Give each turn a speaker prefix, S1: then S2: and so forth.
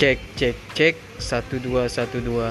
S1: Cek cek cek. Satu dua satu dua.